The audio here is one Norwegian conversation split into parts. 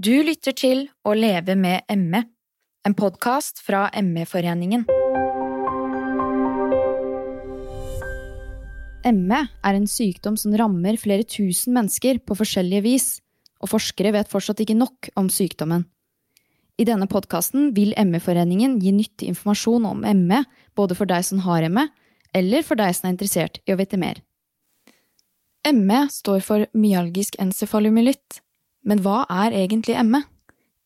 Du lytter til Å leve med ME, en podkast fra ME-foreningen. ME er en sykdom som rammer flere tusen mennesker på forskjellige vis, og forskere vet fortsatt ikke nok om sykdommen. I denne podkasten vil ME-foreningen gi nyttig informasjon om ME, både for deg som har ME, eller for deg som er interessert i å vite mer. ME står for myalgisk encefalomyelitt, men hva er egentlig ME?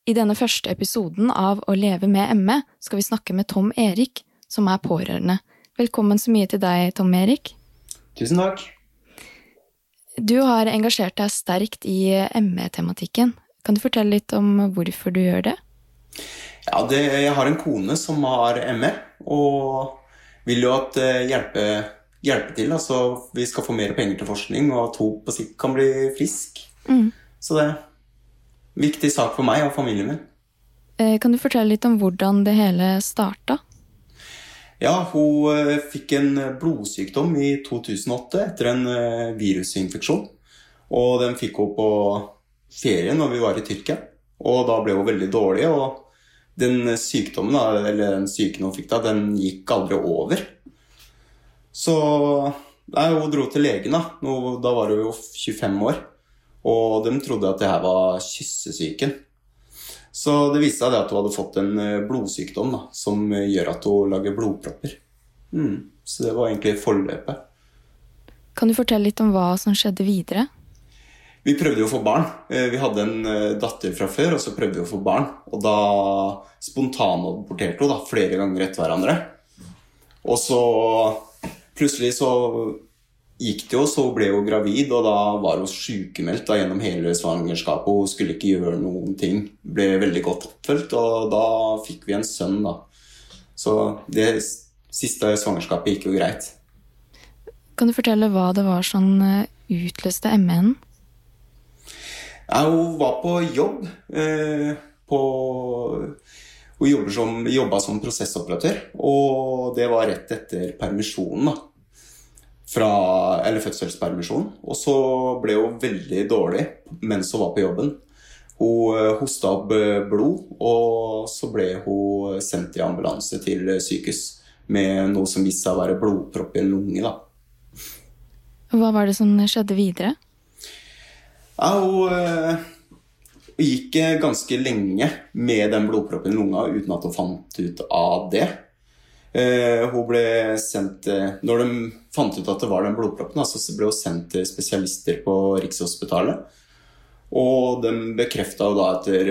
I denne første episoden av Å leve med ME skal vi snakke med Tom Erik, som er pårørende. Velkommen så mye til deg, Tom Erik. Tusen takk. Du har engasjert deg sterkt i ME-tematikken. Kan du fortelle litt om hvorfor du gjør det? Ja, det, Jeg har en kone som har ME, og vil jo at uh, hjelpe, hjelpe, til. Altså, vi skal få mer penger til forskning, og at hun på sikt kan bli frisk. Mm. Så det viktig sak for meg og familien min. Eh, kan du fortelle litt om hvordan det hele starta? Ja, hun uh, fikk en blodsykdom i 2008 etter en uh, virusinfeksjon. Og den fikk hun på ferie når vi var i Tyrkia. Og da ble hun veldig dårlig. og den sykdommen, eller den syken hun fikk da, den gikk aldri over. Så nei, hun dro til legen, da. Da var hun jo 25 år. Og de trodde at det her var kyssesyken. Så det viste seg at hun hadde fått en eh, blodsykdom da, som gjør at hun lager blodpropper. Mm. Så det var egentlig forløpet. Kan du fortelle litt om hva som skjedde videre? Vi prøvde jo å få barn. Eh, vi hadde en eh, datter fra før, og så prøvde vi å få barn. Og da spontanaborterte hun da, flere ganger etter hverandre. Og så plutselig så gikk det jo, så ble hun gravid, og da var hun sykemeldt da, gjennom hele svangerskapet. Hun skulle ikke gjøre noen ting. Ble veldig godt oppfølgt, og da fikk vi en sønn, da. Så det siste svangerskapet gikk jo greit. Kan du fortelle hva det var som eh, utløste ME-en? Ja, hun var på jobb. Eh, på, hun jobba som, som, prosessoperatør, og det var rett etter permisjonen. da. Fra, eller fødselspermisjon. Og så ble hun veldig dårlig mens hun var på jobben. Hun eh, hosta opp eh, blod, og så ble hun sendt i ambulanse til sykehus med noe som viste seg å være blodpropp i en lunge. da. Hva var det som skjedde videre? Ja, hun, hun gikk ganske lenge med den blodproppen i lunga uten at hun fant ut av det. Uh, hun ble sendt uh, Når de fant ut at det var den blodproppen, altså, så ble hun sendt til spesialister på Rikshospitalet. Og de bekrefta da etter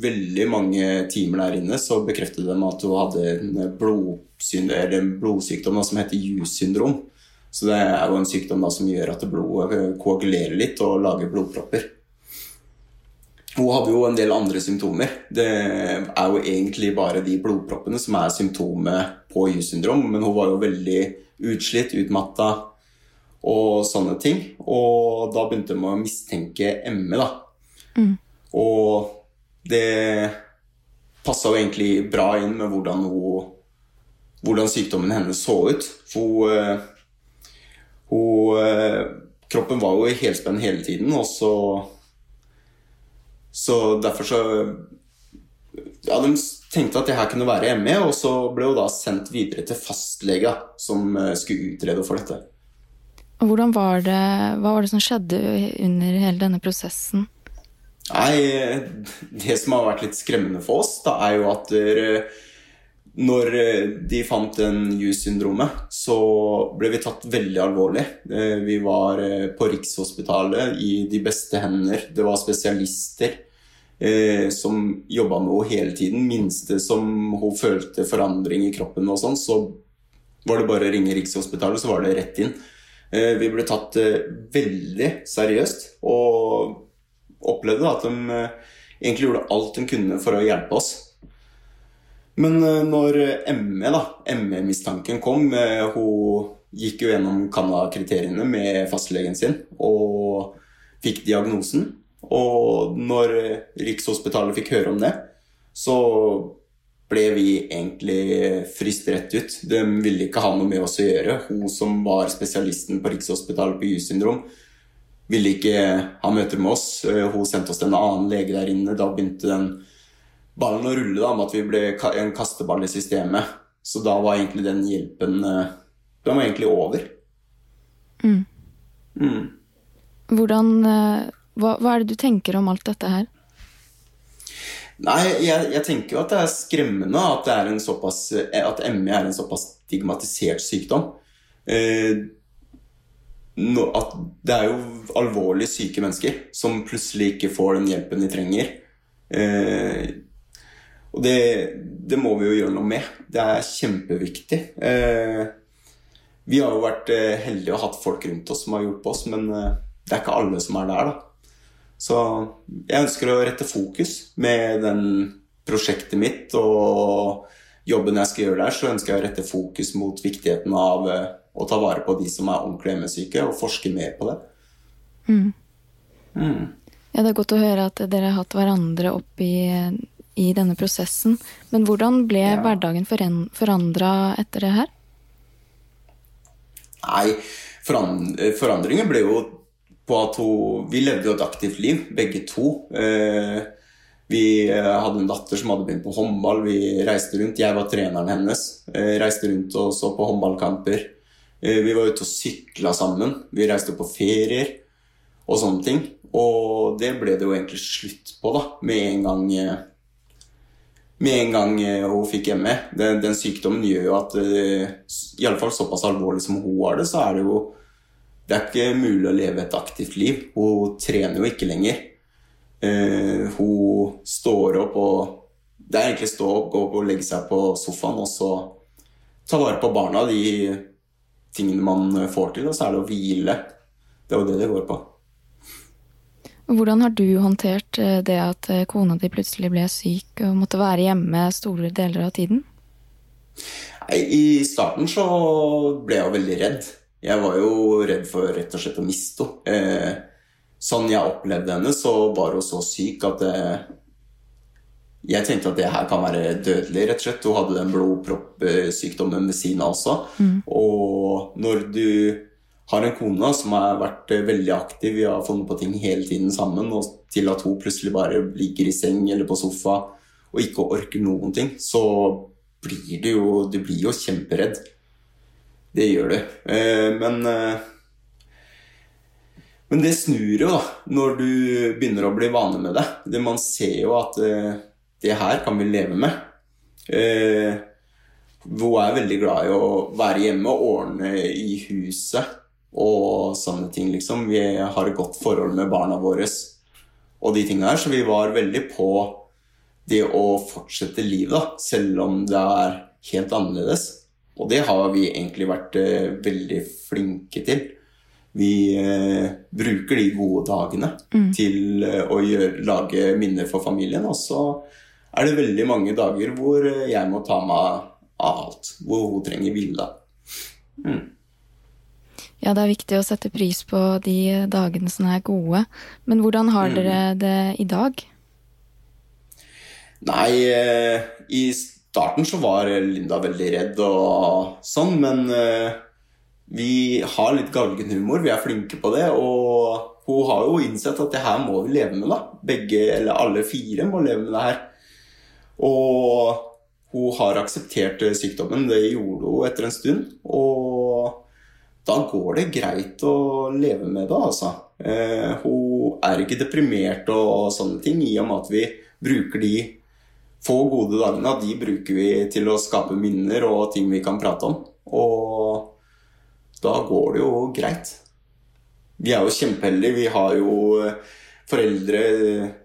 veldig mange timer der inne så bekreftet de at hun hadde en, en blodsykdom som heter JUS-syndrom. Så det er jo en sykdom da, som gjør at blodet koagulerer litt og lager blodpropper. Hun hadde jo en del andre symptomer. Det er jo egentlig bare de blodproppene som er symptomet på Y-syndrom, men hun var jo veldig utslitt, utmatta og sånne ting. Og da begynte hun å mistenke ME, da. Mm. Og det passa jo egentlig bra inn med hvordan, hun, hvordan sykdommen hennes så ut. For hun hun, eh, kroppen var jo i helspenn hele tiden, og så Så derfor så Ja, de tenkte at det her kunne være ME, og så ble hun da sendt videre til fastlega som eh, skulle utrede for dette. Hvordan var det, Hva var det som skjedde under hele denne prosessen? Nei, Det som har vært litt skremmende for oss, da er jo at når eh, de fant den JUS-syndromet, så ble vi tatt veldig alvorlig. Eh, vi var eh, på Rikshospitalet i de beste hender. Det var spesialister eh, som jobba med henne hele tiden. Minste som hun følte forandring i kroppen og sånn, så var det bare å ringe Rikshospitalet, så var det rett inn. Eh, vi ble tatt eh, veldig seriøst og opplevde at de egentlig gjorde alt de kunne for å hjelpe oss. Men eh, når ME, da, ME-mistanken kom eh, Hun gikk jo gjennom Canada-kriteriene med fastlegen sin og fikk diagnosen. Og når Rikshospitalet fikk høre om det, så ble vi egentlig fryst rett ut. De ville ikke ha noe med oss å gjøre. Hun som var spesialisten på Rikshospitalet på Y-syndrom, ville ikke ha møter med oss. Hun sendte oss til en annen lege der inne. Da begynte den ballen å rulle da, med at vi ble en kasteball i systemet. Så da var egentlig den hjelpen Den var egentlig over. Mm. Mm. Hvordan hva, hva, er det du tenker om alt dette her? Nei, jeg, jeg tenker jo at det er skremmende at, er såpass, at ME er en såpass stigmatisert sykdom. Eh, no, at det er jo alvorlig syke mennesker som plutselig ikke får den hjelpen de trenger. Eh, og det, det, må vi jo gjøre noe med. Det er kjempeviktig. Eh, vi har jo vært eh, heldige og hatt folk rundt oss som har hjulpet oss, men eh, det er ikke alle som er der, da. Så jeg ønsker å rette fokus med den prosjektet mitt og jobben jeg skal gjøre der, så ønsker jeg å rette fokus mot viktigheten av eh, å ta vare på de som er ordentlig ME-syke, og forske mer på det. Mm. Mm. Ja, det er godt å høre at dere har hatt hverandre opp i, i denne prosessen. Men hvordan ble ja. hverdagen forandra etter det her? Nei, forandringen ble jo på at hun Vi levde jo et aktivt liv, begge to. Eh, vi eh, hadde en datter som hadde begynt på håndball. Vi reiste rundt. Jeg var treneren hennes. Eh, reiste rundt og så på håndballkamper. Vi var ute og sykla sammen. Vi reiste på ferier og sånne ting. Og det ble det jo egentlig slutt på, da, med en gang med en gang hun fikk ME. Den, den sykdommen gjør jo at Iallfall såpass alvorlig som hun har det, så er det jo det er ikke mulig å leve et aktivt liv. Hun trener jo ikke lenger. Uh, hun står opp og Det er egentlig stå opp, gå opp og legge seg på sofaen og så ta vare på barna, de tingene man får til, og så er det å hvile. Det er jo det det går på. Hvordan har du håndtert eh, det at eh, kona di plutselig ble syk og måtte være hjemme store deler av tiden? I starten så ble jeg veldig redd. Jeg var jo redd for rett og slett å miste henne. Eh, sånn jeg opplevde henne, så var hun så syk at eh, jeg tenkte at det her kan være dødelig, rett og slett. Hun hadde den blodproppsykdommen ved siden av også. Mm. Og når du har en kone som har vært veldig aktiv, vi har funnet på ting hele tiden sammen, og til at hun plutselig bare ligger i seng eller på sofa og ikke orker noen ting, så blir du jo, du blir jo kjemperedd. Det gjør det. Eh, men eh, Men det snur jo, da, når du begynner å bli vane med det. det man ser jo at eh, det her kan vi leve med. Hun er veldig glad i å være hjemme og ordne i huset og sånne ting, liksom. Vi har et godt forhold med barna våre og de tingene her, så vi var veldig på det å fortsette livet, da, selv om det er helt annerledes. Og det har vi egentlig vært eh, veldig flinke til. Vi eh, bruker de gode dagene mm. til eh, å gjøre, lage minner for familien. Og så er det veldig mange dager hvor jeg må ta meg av alt. Hvor hun trenger hvile. Mm. Ja, det er viktig å sette pris på de dagene som er gode. Men hvordan har mm. dere det i dag? Nei, i starten så var Linda veldig redd og sånn, men uh, vi har litt galgenhumor. Vi er flinke på det. Og hun har jo innsett at det her må vi leve med, da. Begge, eller alle fire må leve med det her. Og hun har akseptert sykdommen. Det gjorde hun etter en stund. Og da går det greit å leve med det, altså. Uh, hun er ikke deprimert og sånne ting, i og med at vi bruker de få gode dagene, de bruker vi til å skape minner og ting vi kan prate om. Og da går det jo greit. Vi er jo kjempeheldige. Vi har jo foreldre,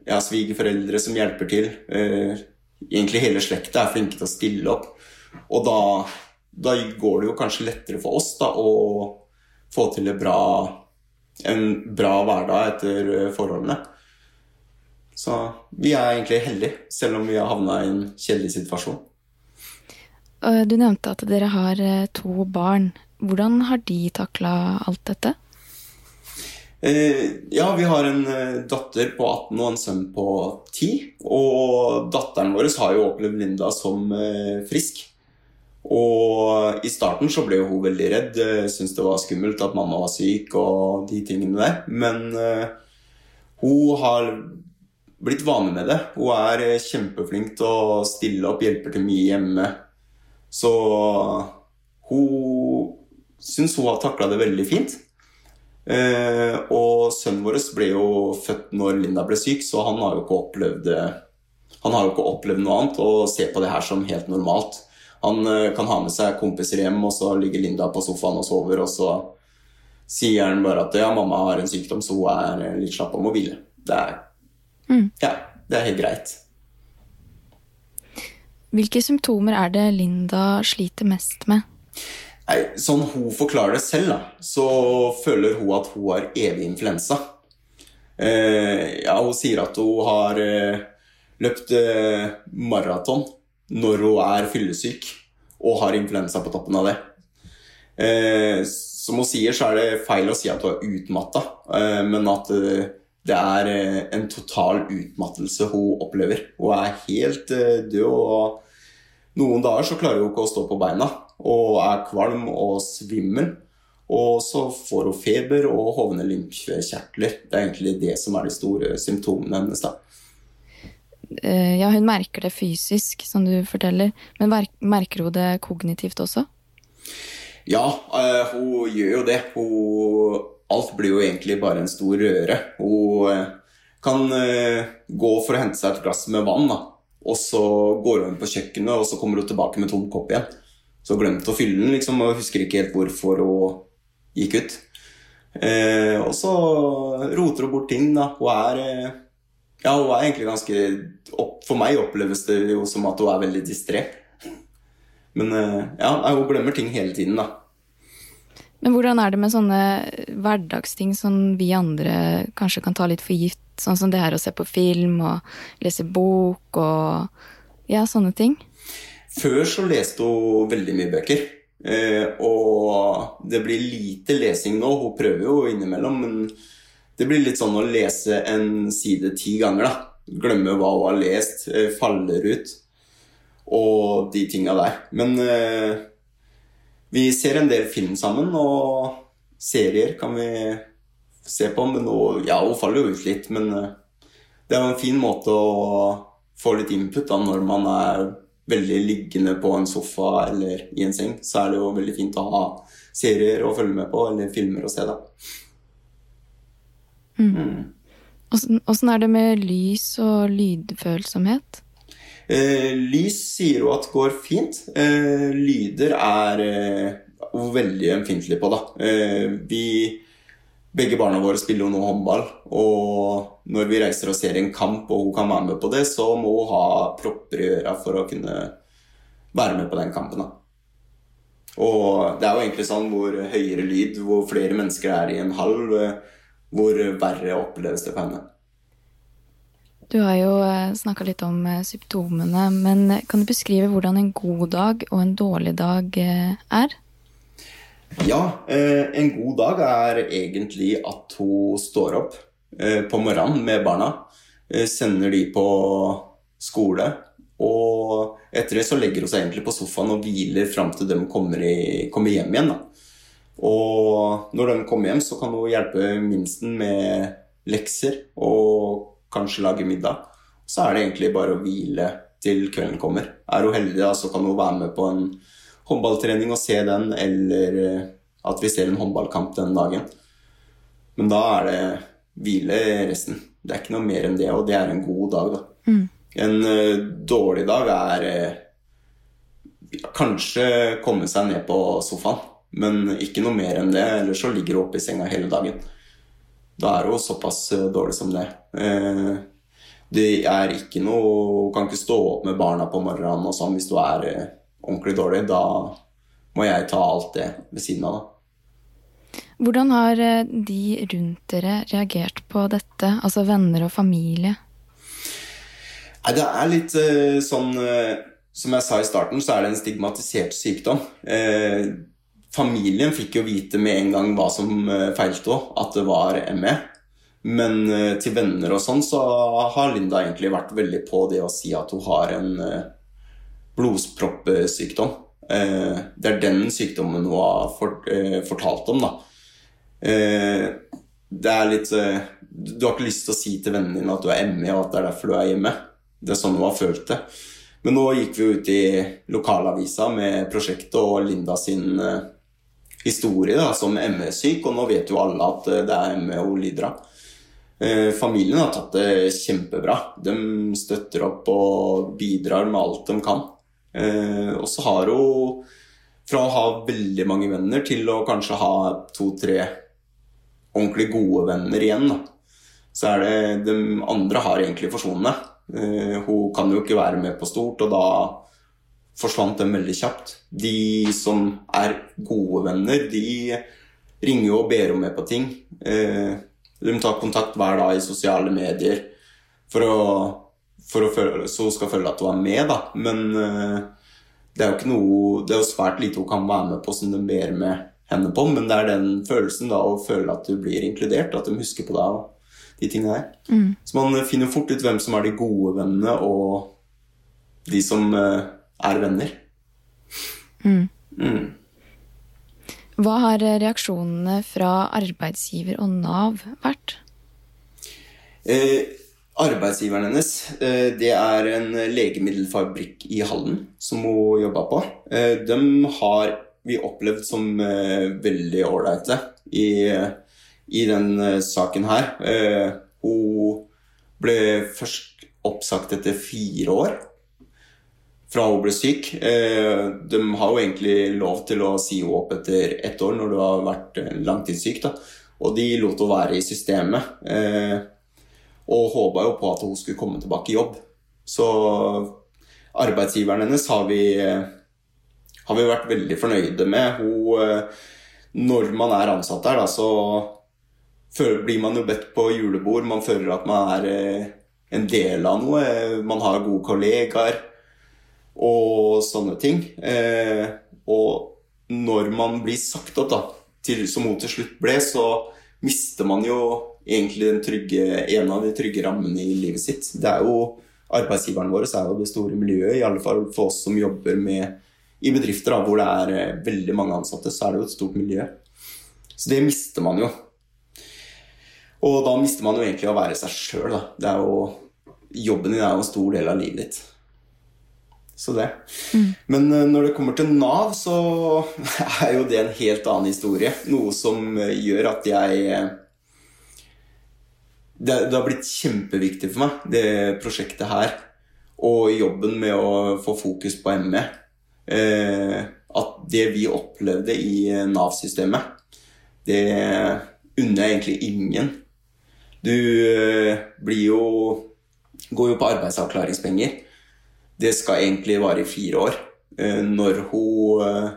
ja, svigerforeldre som hjelper til. Eh, egentlig hele slekta er flinke til å stille opp. Og da, da, går det jo kanskje lettere for oss da, å få til bra, en bra hverdag etter forholdene. Så vi er egentlig heldige, selv om vi har havna i en kjedelig situasjon. Du nevnte at dere har eh, to barn. Hvordan har de takla alt dette? Eh, ja, vi har en eh, datter på 18 og en sønn på 10. Og datteren vår har jo opplevd Linda som frisk. Og i starten så ble hun veldig redd, syntes det var skummelt at mamma var syk og de tingene der. Men hun har blitt vane med det. Hun er eh, kjempeflink til å stille opp, hjelper til mye hjemme. Så hun syns hun har takla det veldig fint. Uh, og sønnen vår ble jo født når Linda ble syk, så han har jo ikke opplevd han har jo ikke opplevd noe annet og ser på det her som helt normalt. Han uh, kan ha med seg kompiser hjem, og så ligger Linda på sofaen og sover, og så sier han bare at ja, mamma har en sykdom, så hun er litt slapp av hvile. Det er, mm. ja, det er helt greit. Hvilke symptomer er det Linda sliter mest med? Nei, sånn hun forklarer det selv, da, så føler hun at hun har evig influensa. Eh, ja, hun sier at hun har eh, løpt eh, maraton når hun er fyllesyk og har influensa på toppen av det. Eh, som hun sier, så er det feil å si at hun er utmatta, eh, men at eh, det er eh, en total utmattelse hun opplever. Hun er helt eh, død, og noen dager så klarer hun ikke å stå på beina og er kvalm og svimmel. Og så får hun feber og hovne lymfekjertler. Det er egentlig det som er de store symptomene hennes. da. Eh, ja, hun merker det fysisk, som du forteller. Men merker hun det kognitivt også? Ja, hun gjør jo det. Hun, alt blir jo egentlig bare en stor røre. Hun uh, kan uh, gå for å hente seg et glass med vann, da. og så går hun på kjøkkenet, og så kommer hun tilbake med tom kopp igjen. Så glemte å fylle den, liksom, og husker ikke helt hvorfor hun gikk ut. og så roter hun bort ting. da. Hun er ja, hun er egentlig ganske For meg oppleves det jo som at hun er veldig distré. Men eh, ja, hun glemmer ting hele tiden, da. Men hvordan er det med sånne hverdagsting som vi andre kanskje kan ta litt for gitt? Sånn som det her å se på film og lese bok og ja, sånne ting? Før så leste hun veldig mye bøker. Eh, og det blir lite lesing nå. Hun prøver jo innimellom, men det blir litt sånn å lese en side ti ganger, da. Glemme hva hun har lest, eh, faller ut og de tinga der. Men eh, vi ser en del film sammen, og serier kan vi se på. Men nå, ja, hun faller jo ut litt, men eh, det er jo en fin måte å få litt input da, når man er veldig liggende på en sofa eller i en seng. Så er det jo veldig fint å ha serier å følge med på, eller filmer å se, da. Mm. Åssen er det med lys og lydfølsomhet? Eh, lys sier hun at går fint. Eh, lyder er eh, hun veldig ømfintlig på, da. Eh, vi begge barna våre spiller jo nå håndball, og når vi reiser og ser en kamp og hun kan være med på det, så må hun ha propper i øra for å kunne være med på den kampen. da. Og det er jo egentlig sånn hvor høyere lyd, hvor flere mennesker er i en hall, eh, hvor verre oppleves det på henne. Du har jo eh, snakka litt om eh, symptomene, men kan du beskrive hvordan en god dag og en dårlig dag eh, er? Ja, en god dag er egentlig at hun står opp på morgenen med barna. Sender de på skole. Og etter det så legger hun seg egentlig på sofaen og hviler fram til de kommer, i, kommer hjem igjen. da. Og når de kommer hjem, så kan hun hjelpe minsten med lekser og kanskje lage middag. Så er det egentlig bare å hvile til kvelden kommer. Er hun heldig, da, så kan hun være med på en håndballtrening og se den, eller eh, at vi ser en håndballkamp den dagen. Men da er det hvile resten. Det er ikke noe mer enn det, og det er en god dag, da. Mm. En uh, dårlig dag er uh, kanskje komme seg ned på sofaen men ikke noe mer enn det, eller så ligger hun oppe i senga hele dagen. Da er det jo såpass eh, dårlig som det. Eh, det er ikke noe kan ikke stå opp med barna på morgenen og sånn hvis du er eh, ordentlig dårlig. Da må jeg ta alt det ved siden av, da. Hvordan har de rundt dere reagert på dette, altså venner og familie? Nei, det er litt sånn Som jeg sa i starten, så er det en stigmatisert sykdom familien fikk jo vite med en gang hva som eh, feilte at det var ME. Men eh, til venner og sånn så har Linda egentlig vært veldig på det å si at hun har en blodproppsykdom. Eh, det er den sykdommen hun har fortalt om, da. Det er litt Du har ikke lyst til å si til vennene dine at du er ME, og at det er derfor du er hjemme. Det er sånn hun har følt det. Men nå gikk vi ut i lokalavisa med prosjektet og Linda sin historie da, som ME-syk, og nå vet jo alle at eh, det er ME hun lider av. Eh, familien har tatt det kjempebra. De støtter opp og bidrar med alt de kan. Eh, og så har hun fra å ha veldig mange venner til å kanskje ha to-tre ordentlig gode venner igjen, så er det de andre har egentlig forsvunnet. Hun kan jo ikke være med på stort, og da forsvant dem veldig kjapt. De som er gode venner, de ringer jo og ber om med på ting. Eh, de tar kontakt hver dag i sosiale medier for å, for å føle, så skal føle at du er med, da. Men eh, det er jo ikke noe Det er jo svært lite hun kan være med på som de ber med henne på, men det er den følelsen da å føle at du blir inkludert, at de husker på deg og de tingene der. Mm. Så man finner fort ut hvem som er de gode vennene, og de som eh, er venner. Mm. Mm. Hva har reaksjonene fra arbeidsgiver og Nav vært? Eh, arbeidsgiveren hennes eh, det er en legemiddelfabrikk i Halden som hun jobba på. Eh, dem har vi opplevd som eh, veldig ålreite i, i den saken her. Eh, hun ble først oppsagt etter fire år fra hun ble syk. Eh, de har jo egentlig lov til å si henne opp etter ett år når du har vært eh, langtidssyk. Da. Og de lot henne være i systemet. Eh, og håpa jo på at hun skulle komme tilbake i jobb. Så arbeidsgiveren hennes har vi, har vi vært veldig fornøyde med. Hun, når man er ansatt der, da, så blir man jo bedt på julebord. Man føler at man er en del av noe. Man har gode kollegaer og sånne ting. Eh, og når man blir sagt opp, da, til, som hun til slutt ble, så mister man jo egentlig trygge, en av de trygge rammene i livet sitt. Det er jo Arbeidsgiveren vår er jo det store miljøet, i alle fall for oss som jobber med, i bedrifter da, hvor det er eh, veldig mange ansatte, så er det jo et stort miljø. Så det mister man jo. Og da mister man jo egentlig å være seg sjøl, jobben din er jo en stor del av livet ditt. Så det. Men eh, når det kommer til Nav, så er jo det en helt annen historie. Noe som eh, gjør at jeg eh, det, det har blitt kjempeviktig for meg, det prosjektet her. Og jobben med å få fokus på ME. Eh, at det vi opplevde i Nav-systemet, det unner jeg egentlig ingen. Du eh, blir jo Går jo på arbeidsavklaringspenger. Det skal egentlig vare i fire år. Eh, når hun eh,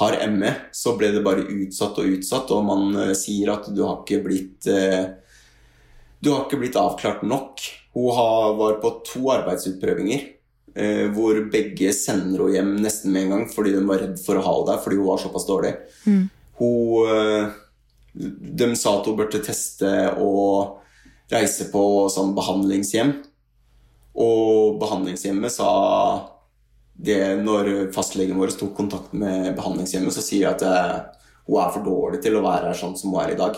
har ME, så ble det bare utsatt og utsatt, og man eh, sier at du har ikke blitt du har ikke blitt avklart nok. Hun var på to arbeidsutprøvinger hvor begge sender henne hjem nesten med en gang fordi de var redd for å ha henne der fordi hun var såpass dårlig. Mm. Hun, de sa at hun burde teste og reise på sånn behandlingshjem. Og behandlingshjemmet sa det når fastlegen vår tok kontakt med behandlingshjemmet, så sier jeg at eh, hun er for dårlig til å være her sånn som hun er i dag.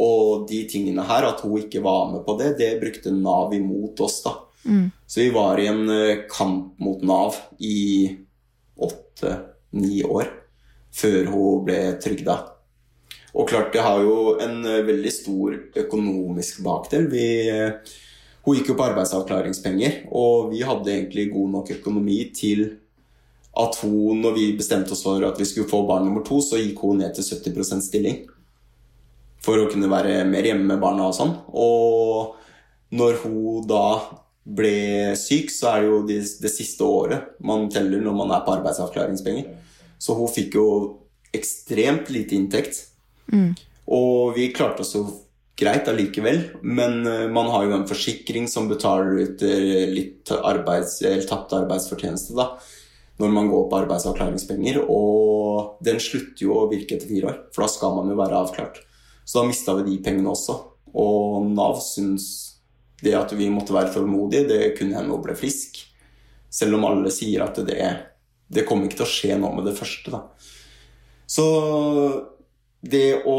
Og de tingene her, at hun ikke var med på det, det brukte Nav imot oss. da. Mm. Så vi var i en eh, kamp mot Nav i åtte-ni år før hun ble trygda. Og klart, det har jo en eh, veldig stor økonomisk bakdel. Vi, hun gikk jo på arbeidsavklaringspenger, og vi hadde egentlig god nok økonomi til at hun, når vi bestemte oss for at vi skulle få barn nummer to, så gikk hun ned til 70% stilling for å kunne være mer hjemme med barna og sånn. Og når hun da ble syk, så er det jo det, det siste året man teller når man er på arbeidsavklaringspenger. Så hun fikk jo ekstremt lite inntekt. Mm. Og vi klarte oss jo greit allikevel, men eh, man har jo en forsikring som betaler ut eh, litt arbeids, tapt arbeidsfortjeneste da, når man går på arbeidsavklaringspenger. Og den slutter jo å virke etter fire år, for da skal man jo være avklart. Så da mista vi de pengene også. Og Nav syns det at vi måtte være tålmodige, det kunne hende hun ble frisk. Selv om alle sier at det det kommer ikke til å skje nå med det første, da. Så det å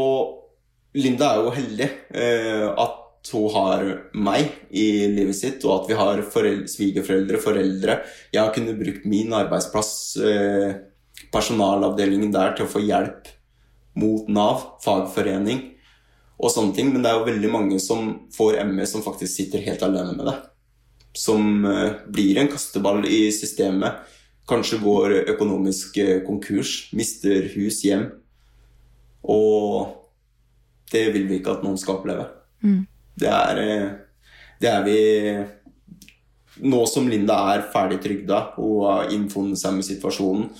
Linda er jo heldig eh, at hun har meg i livet sitt, og at vi har forel- svigerforeldre, foreldre. Jeg har kunnet brukt min arbeidsplass, eh, personalavdelingen der, til å få hjelp mot Nav, fagforening og sånne ting. Men det er jo veldig mange som får ME, som faktisk sitter helt alene med det. Som eh, blir en kasteball i systemet. Kanskje går økonomisk konkurs, mister hus, hjem. Og det vil vi ikke at noen skal oppleve. Det er eh, Det er vi Nå som Linda er ferdig trygda og har innfunnet seg med situasjonen,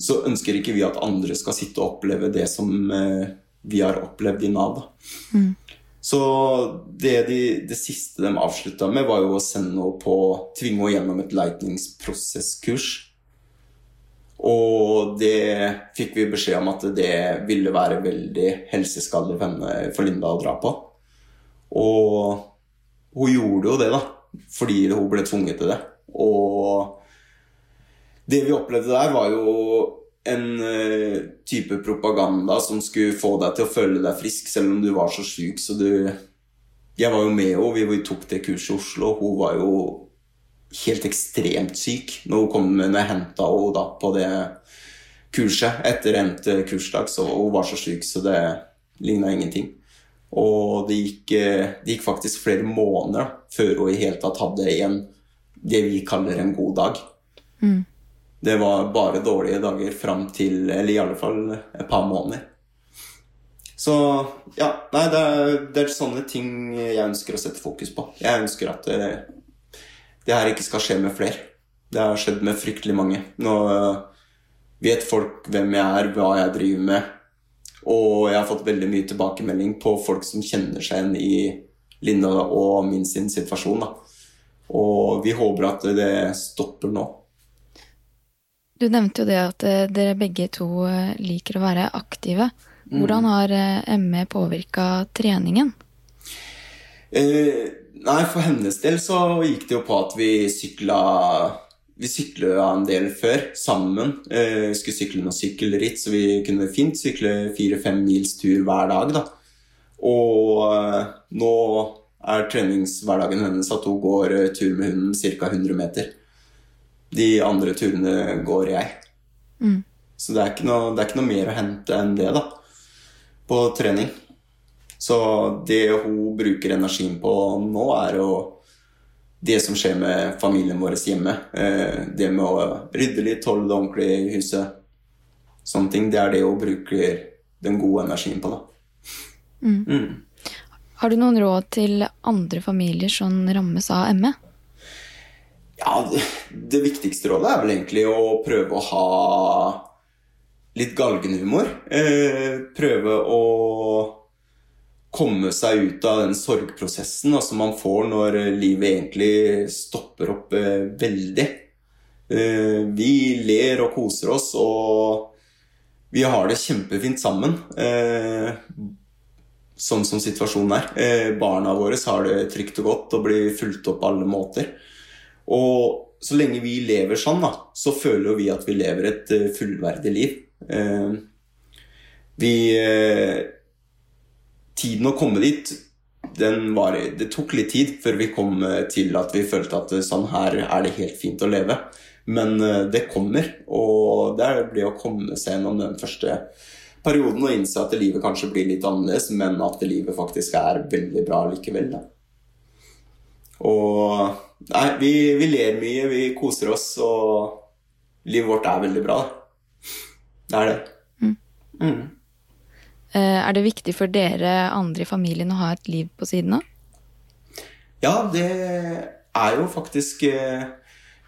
så ønsker ikke vi at andre skal sitte og oppleve det som eh, vi har opplevd i Nav. Mm. Så det, de, det siste de avslutta med, var jo å sende henne på Tvinge henne gjennom et lightningsprosesskurs. Og det fikk vi beskjed om at det ville være veldig helseskadelig for, Linda å dra på. Og hun gjorde jo det, da. Fordi hun ble tvunget til det. Og det vi opplevde der, var jo en eh, type propaganda som skulle få deg til å føle deg frisk, selv om du var så syk. Så du Jeg var jo med henne, vi, tok det kurset i Oslo. Hun var jo helt ekstremt syk når hun kom når jeg henta henne på det kurset. Etter endt kursdag, så hun var så syk så det ligna ingenting. Og det gikk, eh, det gikk faktisk flere måneder før hun i hele tatt hadde en det vi kaller en god dag. Det var bare dårlige dager fram til Eller i alle fall et par måneder. Så ja, nei, det er, det er sånne ting jeg ønsker å sette fokus på. Jeg ønsker at det, her ikke skal skje med flere. Det har skjedd med fryktelig mange. Nå øh, vet folk hvem jeg er, hva jeg driver med. Og jeg har fått veldig mye tilbakemelding på folk som kjenner seg igjen i Linda og min sin situasjon. Da. Og vi håper at det stopper nå. Du nevnte jo det at eh, dere begge to eh, liker å være aktive. Hvordan har eh, ME påvirka treningen? Eh, nei, for hennes del så gikk det jo på at vi sykla Vi sykla en del før, sammen. Eh, skulle sykle noen sykkelritt, så vi kunne fint sykle fire-fem mils tur hver dag. da. Og eh, nå er treningshverdagen hennes at hun går eh, tur med hunden ca. 100 meter. De andre turene går jeg. Så det er, noe, det er ikke noe mer å hente enn det, da. På trening. Så det hun bruker energien på nå, er jo det som skjer med familien vår hjemme. Eh, det med å rydde litt, holde det ordentlig i huset. Sånne ting. Det er det hun bruker den gode energien på, da. Mm. Har du noen råd til andre familier som rammes av ME? Ja, det, det viktigste rådet er vel egentlig å prøve å ha litt galgenhumor. Eh, prøve å komme seg ut av den sorgprosessen altså man får når livet egentlig stopper opp eh, veldig. Eh, vi ler og koser oss, og vi har det kjempefint sammen. Eh, sånn som situasjonen er. Eh, barna våre har det trygt og godt og blir fulgt opp på alle måter. Og så lenge vi lever sånn, da, så føler vi at vi lever et eh, fullverdig liv. Eh, vi eh, Tiden å komme dit, den var, det tok litt tid før vi kom eh, til at vi følte at eh, sånn her er det helt fint å leve. Men eh, det kommer, og det er det å komme seg gjennom den første perioden og innse at livet kanskje blir litt annerledes, men at livet faktisk er veldig bra likevel. Da. Og Nei, vi, vi ler mye, vi koser oss, og livet vårt er veldig bra. Det er det. Mm. Eh, Er det viktig for dere andre i familien å ha et liv på siden av? Ja, det er jo faktisk eh,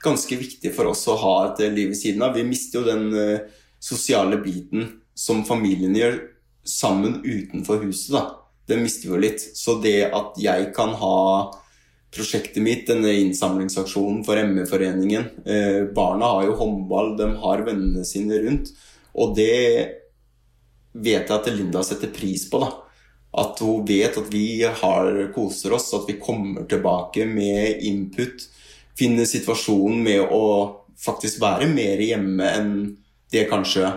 ganske viktig for oss å ha et eh, liv ved siden av. Vi mister jo den eh, sosiale biten som familien gjør sammen utenfor huset, da. Den mister vi jo litt. Så det at jeg kan ha prosjektet mitt, denne innsamlingsaksjonen for ME-foreningen eh, Barna har jo håndball, de har vennene sine rundt. Og det vet jeg at Linda setter pris på. da. At hun vet at vi har, koser oss, at vi kommer tilbake med input. Finner situasjonen med å faktisk være mer hjemme enn det kanskje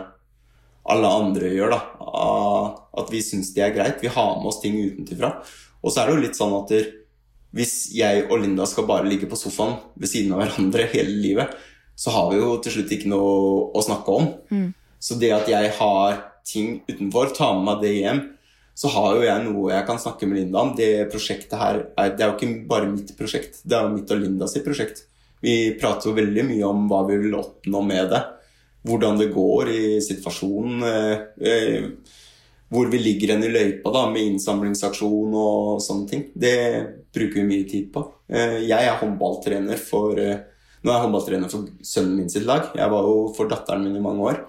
alle andre gjør. da. Ah, At vi syns det er greit. Vi har med oss ting utenfra. Og så er det jo litt sånn at hvis jeg og Linda skal bare ligge på sofaen ved siden av hverandre hele livet, så har vi jo til slutt ikke noe å snakke om. Mm. Så det at jeg har ting utenfor, ta med meg det hjem, så har jo jeg noe jeg kan snakke med Linda om. Det prosjektet her er, det er jo ikke bare mitt prosjekt, det er jo mitt og Linda sitt prosjekt. Vi prater jo veldig mye om hva vi vil oppnå med det. Hvordan det går i situasjonen. Eh, eh, hvor vi ligger hen i løypa da, med innsamlingsaksjon og sånne ting. Det bruker vi mye tid på. Eh, jeg er håndballtrener for Nå er jeg håndballtrener for sønnen min sitt lag. Jeg var jo for datteren min i mange år.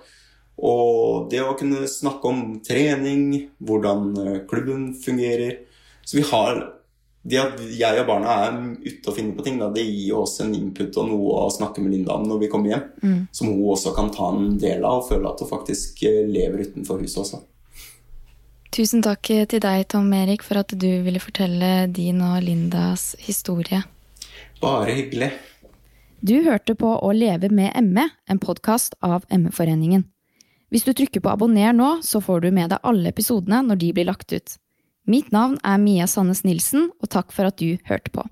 Og det å kunne snakke om trening, hvordan eh, klubben fungerer Så vi har Det at jeg og barna er ute og finner på ting, da, det gir jo oss en input og noe å snakke med Linda om når vi kommer hjem. Mm. Som hun også kan ta en del av og føle at hun faktisk eh, lever utenfor huset også. Tusen takk til deg, Tom Erik, for at du ville fortelle din og Lindas historie. Bare hyggelig. Du hørte på Å leve med ME, en podkast av ME-foreningen. Hvis du trykker på abonner nå, så får du med deg alle episodene når de blir lagt ut. Mitt navn er Mia Sandnes Nilsen, og takk for at du hørte på.